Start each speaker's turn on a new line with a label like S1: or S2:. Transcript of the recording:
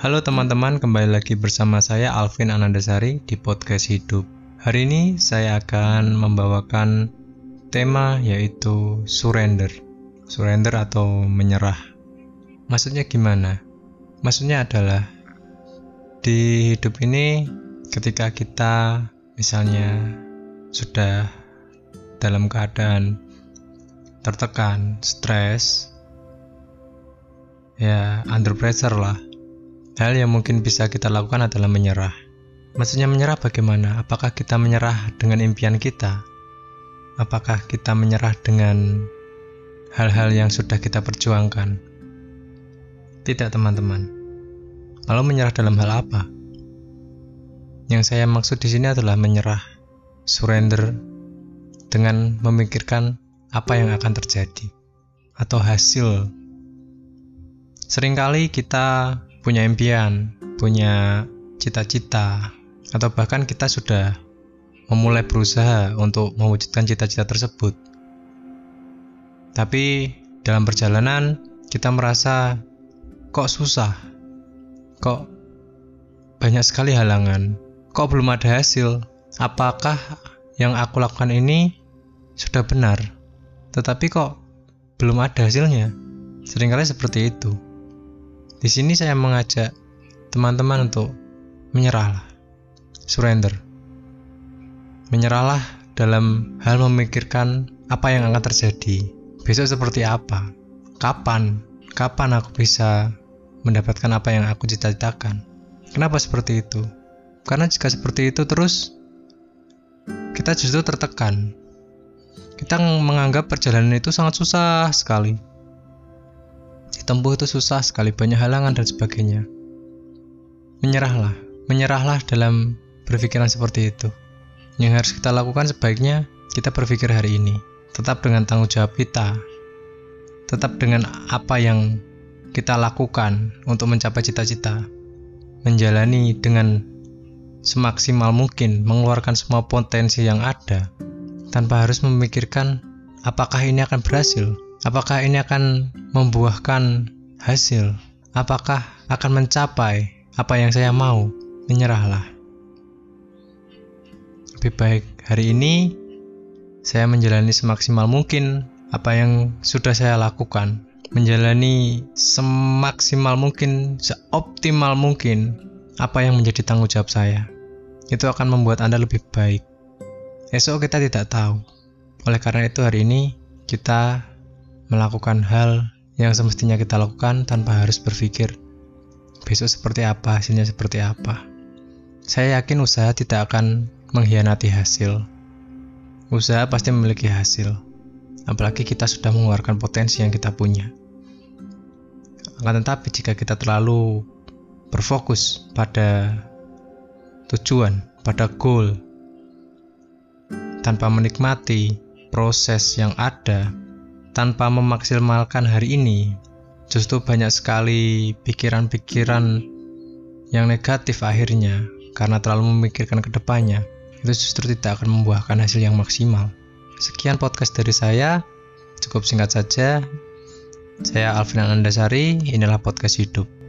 S1: Halo teman-teman, kembali lagi bersama saya Alvin Anandasari di podcast Hidup. Hari ini saya akan membawakan tema yaitu surrender. Surrender atau menyerah. Maksudnya gimana? Maksudnya adalah di hidup ini ketika kita misalnya sudah dalam keadaan tertekan, stres, ya under pressure lah Hal yang mungkin bisa kita lakukan adalah menyerah. Maksudnya menyerah bagaimana? Apakah kita menyerah dengan impian kita? Apakah kita menyerah dengan hal-hal yang sudah kita perjuangkan? Tidak, teman-teman. Lalu menyerah dalam hal apa? Yang saya maksud di sini adalah menyerah, surrender dengan memikirkan apa yang akan terjadi atau hasil. Seringkali kita punya impian, punya cita-cita, atau bahkan kita sudah memulai berusaha untuk mewujudkan cita-cita tersebut. Tapi dalam perjalanan kita merasa kok susah, kok banyak sekali halangan, kok belum ada hasil. Apakah yang aku lakukan ini sudah benar? Tetapi kok belum ada hasilnya? Seringkali seperti itu. Di sini saya mengajak teman-teman untuk menyerahlah, surrender. Menyerahlah dalam hal memikirkan apa yang akan terjadi. Besok seperti apa? Kapan? Kapan aku bisa mendapatkan apa yang aku cita-citakan? Kenapa seperti itu? Karena jika seperti itu terus kita justru tertekan. Kita menganggap perjalanan itu sangat susah sekali Ditempuh itu susah sekali, banyak halangan dan sebagainya. Menyerahlah, menyerahlah dalam berpikiran seperti itu. Yang harus kita lakukan sebaiknya kita berpikir hari ini, tetap dengan tanggung jawab kita, tetap dengan apa yang kita lakukan untuk mencapai cita-cita, menjalani dengan semaksimal mungkin, mengeluarkan semua potensi yang ada, tanpa harus memikirkan apakah ini akan berhasil Apakah ini akan membuahkan hasil? Apakah akan mencapai apa yang saya mau? Menyerahlah. Lebih baik hari ini saya menjalani semaksimal mungkin apa yang sudah saya lakukan. Menjalani semaksimal mungkin, seoptimal mungkin apa yang menjadi tanggung jawab saya. Itu akan membuat Anda lebih baik. Esok kita tidak tahu. Oleh karena itu hari ini kita melakukan hal yang semestinya kita lakukan tanpa harus berpikir besok seperti apa, hasilnya seperti apa. Saya yakin usaha tidak akan mengkhianati hasil. Usaha pasti memiliki hasil, apalagi kita sudah mengeluarkan potensi yang kita punya. Akan tetapi jika kita terlalu berfokus pada tujuan, pada goal, tanpa menikmati proses yang ada, tanpa memaksimalkan hari ini, justru banyak sekali pikiran-pikiran yang negatif akhirnya karena terlalu memikirkan ke depannya. Itu justru tidak akan membuahkan hasil yang maksimal. Sekian podcast dari saya. Cukup singkat saja. Saya Alvin Anandasari, inilah podcast hidup.